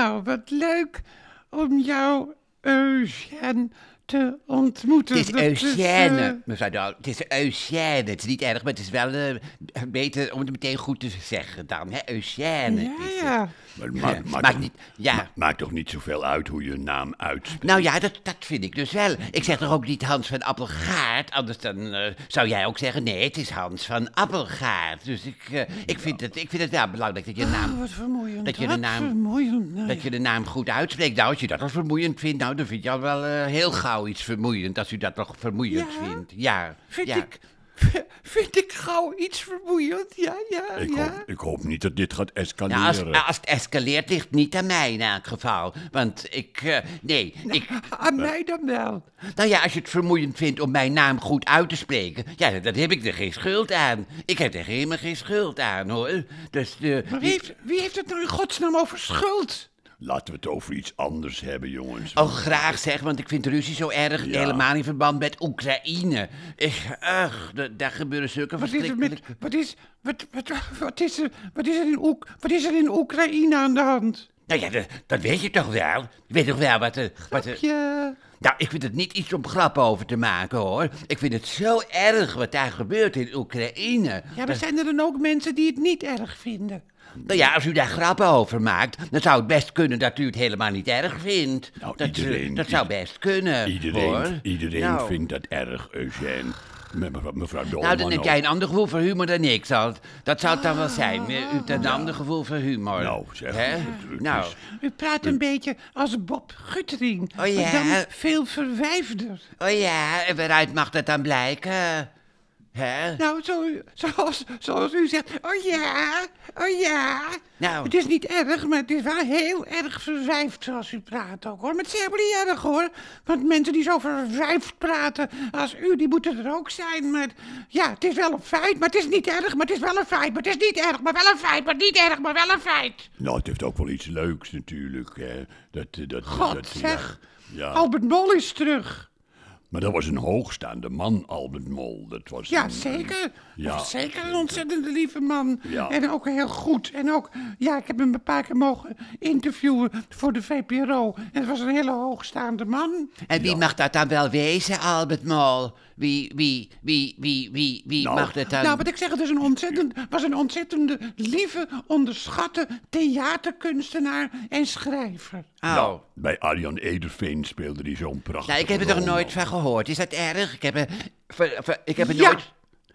Nou, wat leuk om jou, Eugène, te ontmoeten. Het is Eugène, eh, mevrouw Daal. Het is Eugène. Het is niet erg, maar het is wel eh, beter om het meteen goed te zeggen dan. Hè? Eugène. ja, is het. Ja. Maar het Ja, maakt, toch, niet- ja. ma- maakt toch niet zoveel uit hoe je naam uitspreekt? Nou ja, dat, dat vind ik dus wel. Ik zeg toch ook niet Hans van Appelgaard, anders dan eh, zou jij ook zeggen, nee, het is Hans van Appelgaard. Dus ik, eh, ik, vind, het, ik vind het wel belangrijk dat je de naam, Oh, wat vermoeiend. dat je de naam- vermoeiend. Dat je de naam goed uitspreekt. Nou, als je dat al vermoeiend vindt, nou, dan vind je al wel eh, heel gauw iets vermoeiend, als u dat nog vermoeiend Ja? vindt. Ja, Vind ja. ik... Vind ik gauw iets vermoeiend? Ja, ja, Ik, ja. hoop, ik hoop niet dat dit gaat escaleren. Nou, als, als het escaleert, ligt het niet aan mij in elk geval. Want ik, eh, nee, ik, Aan mij dan wel. Nou ja, als je het vermoeiend vindt om mijn naam goed uit te spreken, ja, dan heb ik er geen schuld aan. Ik heb er helemaal geen schuld aan, hoor. Dus, Maar wie heeft, wie heeft het nou in godsnaam over schuld? Laten we het over iets anders hebben, jongens. Oh, graag zeg, want ik vind Ruzie zo erg. Ja. Helemaal in verband met Oekraïne. Ik, ach, da- daar gebeuren zulke Wat is met... Wat is... Wat, wat, wat, is er, wat, is er in Oek, wat is er in Oekraïne aan de hand? Nou ja, dat, dat weet je toch wel? Je weet toch wel wat er... Wat er... Ja, Nou, ik vind het niet iets om grappen over te maken, hoor. Ik vind het zo erg wat daar gebeurt in Oekraïne. ja, maar zijn er dan ook mensen die het niet erg vinden? Nou ja, als u daar grappen over maakt, dan zou het best kunnen dat u het helemaal niet erg vindt. Nou, dat, iedereen- dat zou best kunnen. Iedereen, hoor. iedereen nou, vindt dat erg, Eugène. Mevrouw, mevrouw Dolman Nou, dan heb jij een ander gevoel voor humor dan ik. Zal, dat zou het dan wel zijn. U hebt een ander gevoel voor humor. Nou, zeg, Hè? Nou, U praat een beetje als Bob Guttering, Oh ja? maar dan veel verwijfder. oh ja, en waaruit mag dat dan blijken? Hè? Nou, zo, zoals, zoals u zegt, oh ja, oh ja. Nou. Het is niet erg, maar het is wel heel erg verwijfd zoals u praat ook, hoor. Maar het is helemaal niet erg, hoor. Want mensen die zo verwijfd praten als u, die moeten er ook zijn. Maar ja, het is wel een feit, maar het is niet erg, maar het is wel een feit. Maar het is niet erg, maar wel een feit, maar niet erg, maar wel een feit. Nou, het heeft ook wel iets leuks natuurlijk. Hè. Dat, eh, dat, God, dat, zeg. Ja, ja. Albert Mol is terug. Maar dat was een hoogstaande man, Albert Mol. Dat was Ja, een- zeker. Ja. Dat is zeker een ontzettende lieve man. Ja. En ook heel goed. En ook, ja, ik heb hem een paar keer mogen interviewen voor de VPRO. En het was een hele hoogstaande man. En wie mag dat dan wel wezen, Albert Mol? Wie, wie, wie, wie, wie, wie Nou. mag dat dan... Nou, wat ik zeg, het is een ontzettend, was een ontzettende lieve, onderschatte theaterkunstenaar en schrijver. Oh. Ja, bij Arjan Ederveen speelde hij zo'n prachtige Nou, ik heb er nog nooit van gehoord. Is dat erg? Ik heb er, ver- ver- ik heb er Ja. nooit...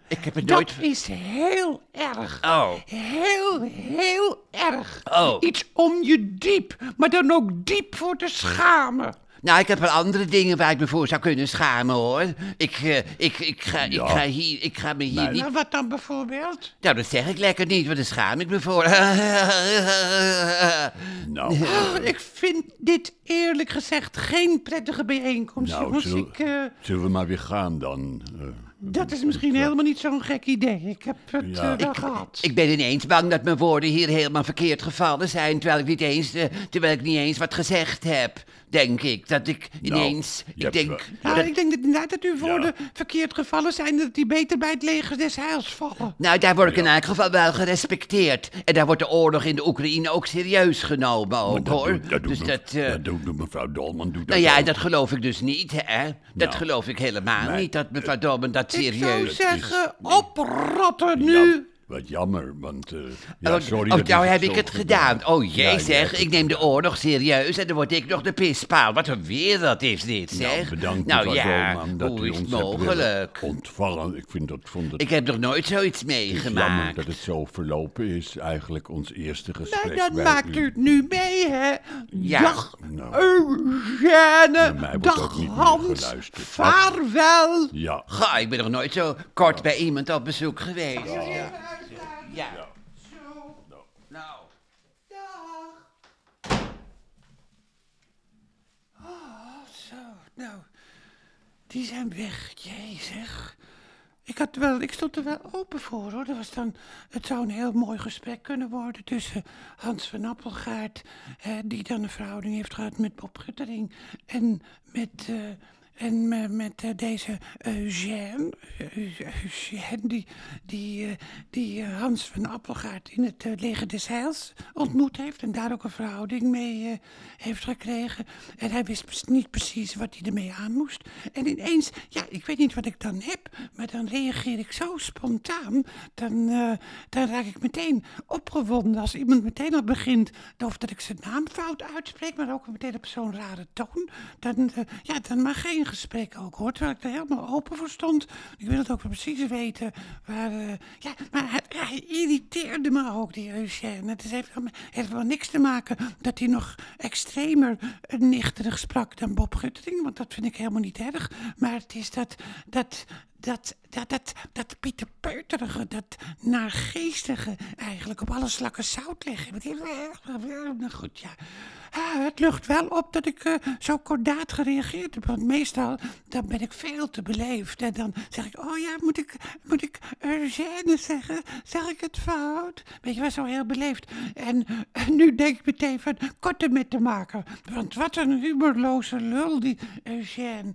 Ik heb er Dat nooit... is heel erg. Oh. Heel, heel erg. Oh. Iets om je diep, maar dan ook diep voor te schamen. Nou, ik heb wel andere dingen waar ik me voor zou kunnen schamen, hoor. Ik, eh, ik, ik, ga, ik, Ja. ga, hier, ik ga me hier Nee. niet... Nou, wat dan bijvoorbeeld? Nou, dat zeg ik lekker niet, want daar schaam ik me voor. Nou, Oh, ik vind dit eerlijk gezegd geen prettige bijeenkomst, nou jongens. zullen, Ik, eh, zullen we maar weer gaan dan? Eh, dat is misschien helemaal niet zo'n gek idee. Ik heb het Ja. eh, wel gehad. ik ben ineens bang dat mijn woorden hier helemaal verkeerd gevallen zijn, terwijl ik niet eens, eh, terwijl ik niet eens wat gezegd heb. Denk ik, dat ik ineens... je ik denk... wel- nou, dat- ik denk dat inderdaad dat uw woorden verkeerd gevallen zijn... dat die beter bij het leger des heils vallen. Nou, daar word ik in elk geval wel gerespecteerd. En daar wordt de oorlog in de Oekraïne ook serieus genomen, ook, dat hoor. doet- dat doet dus me- dat... eh, dat doet mevrouw Dolman. Doet nou dat ja, ook. dat geloof ik dus niet, hè. Dat Nou. geloof ik helemaal niet, dat mevrouw Dolman dat Ik zou zeggen, oprotten nu. Wat jammer, want... eh, ja, Oh, sorry oh, dat nou heb ik het gedaan. gedaan. Oh jee Ja, zeg, ik neem de oorlog serieus en dan word ik nog de pispaal. Wat een wereld is dit, Nou, zeg. bedankt nou ja, Dolman dat hoe u is ons mogelijk? ontvallen. Ik vind dat, vond het, Ik heb nog nooit zoiets is jammer meegemaakt. dat het zo verlopen is. Eigenlijk ons eerste gesprek Nou, dan bij maakt u het nu mee, hè. Ja. Dag, Nou. Eugène. Dag, Hans. geluisterd. Vaarwel. Ja, Ga, ik ben nog nooit zo kort bij iemand op bezoek geweest. Ja. Ja. Nou. Zo, nou, die zijn weg. Jee, zeg. Ik, had wel, ik stond er wel open voor, hoor. Dat was dan, het zou een heel mooi gesprek kunnen worden tussen Hans van Appelgaard... Eh, die dan een verhouding heeft gehad met Bob Guttering... en met, eh, En me- met eh, deze Eugène, eh, Eugène, die, die, eh, die eh, Hans van Appelgaard in het eh, leger des Heils ontmoet heeft. En daar ook een verhouding mee eh, heeft gekregen. En hij wist niet precies wat hij ermee aan moest. En ineens, ja, ik weet niet wat ik dan heb, maar dan reageer ik zo spontaan. Dan, eh, dan raak ik meteen opgewonden als iemand meteen al begint. Of dat ik zijn naam fout uitspreek, maar ook meteen op zo'n rare toon. Dan, eh, ja, dan mag geen gesprek ook hoor. Terwijl ik er helemaal open voor stond. Ik wil het ook precies weten. Waar, eh, ja, maar hij, irriteerde me ook, die Eugène. Het heeft, helemaal- niks te maken dat hij nog extremer nichterig sprak dan Bob Guttering. Want dat vind ik helemaal niet erg. Maar het is dat, dat, dat, dat, dat, dat Pieter Peuterige, dat naargeestige eigenlijk op alle slakken zout leggen. Nou goed, ja. Het lucht wel op dat ik eh, zo kordaat gereageerd heb. Want meestal dan ben ik veel te beleefd. En dan zeg ik, oh ja, moet ik, moet ik Eugène zeggen? Zeg ik het fout? Weet je, was zo heel beleefd. En nu denk ik meteen van korte met te maken. Want wat een humorloze lul, die Eugène.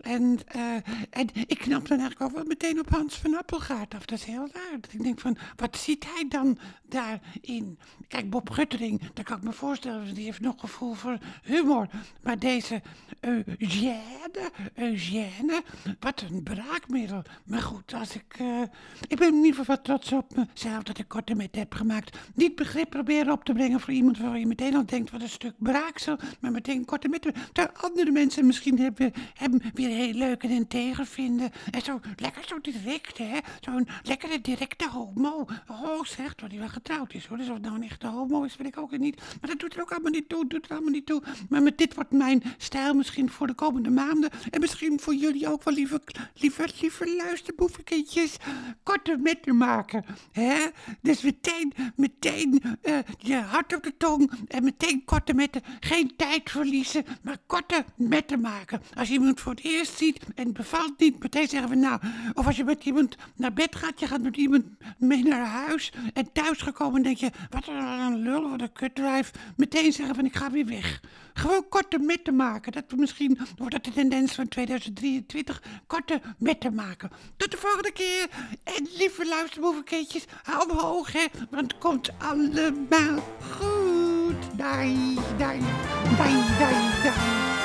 En, eh, en ik knap dan eigenlijk ook wel meteen op Hans van Appelgaard af. Dat is heel raar. Dat ik denk van, wat ziet hij dan daarin? Kijk, Bob Guttering, daar kan ik me voorstellen, die heeft nog gevoel voor humor. Maar deze Eugène, Eugène, wat een braakmiddel. Maar goed, als ik, eh, ik ben in ieder geval wat trots op mezelf dat ik korte met heb gemaakt. Niet begrip proberen op te brengen voor iemand waarvan je meteen al denkt, wat een stuk braaksel. Maar meteen korte met, terwijl andere mensen misschien hebben, hebben weer heel leuk en integer vinden. En zo lekker zo direct, hè. Zo'n lekkere directe homo. Oh, zeg, dat hij wel getrouwd is, hoor. Dus of nou een echte homo is, weet ik ook niet. Maar dat doet er ook allemaal niet toe, doet allemaal niet toe. Maar met dit wordt mijn stijl misschien voor de komende maanden. En misschien voor jullie ook wel, lieve, lieve, lieve luisterboevenkindjes. Korte metten maken, hè. Dus meteen, meteen eh, je hart op de tong. En meteen korte metten. Geen tijd verliezen, maar korte metten maken. Als je iemand voor het eerst ziet en het bevalt niet, meteen zeggen we nou. Of als je met iemand naar bed gaat, je gaat met iemand mee naar huis. En thuisgekomen denk je, wat een lul, wat een kutdrijf. Meteen zeggen van ik ga weer weg. Gewoon korte metten maken. Dat we misschien wordt dat de tendens van 2023. Korte metten maken. Tot de volgende keer. En lieve luisterboevenkindjes, hou omhoog hè. Want het komt allemaal goed. Dai, dai, dai, dai, dai.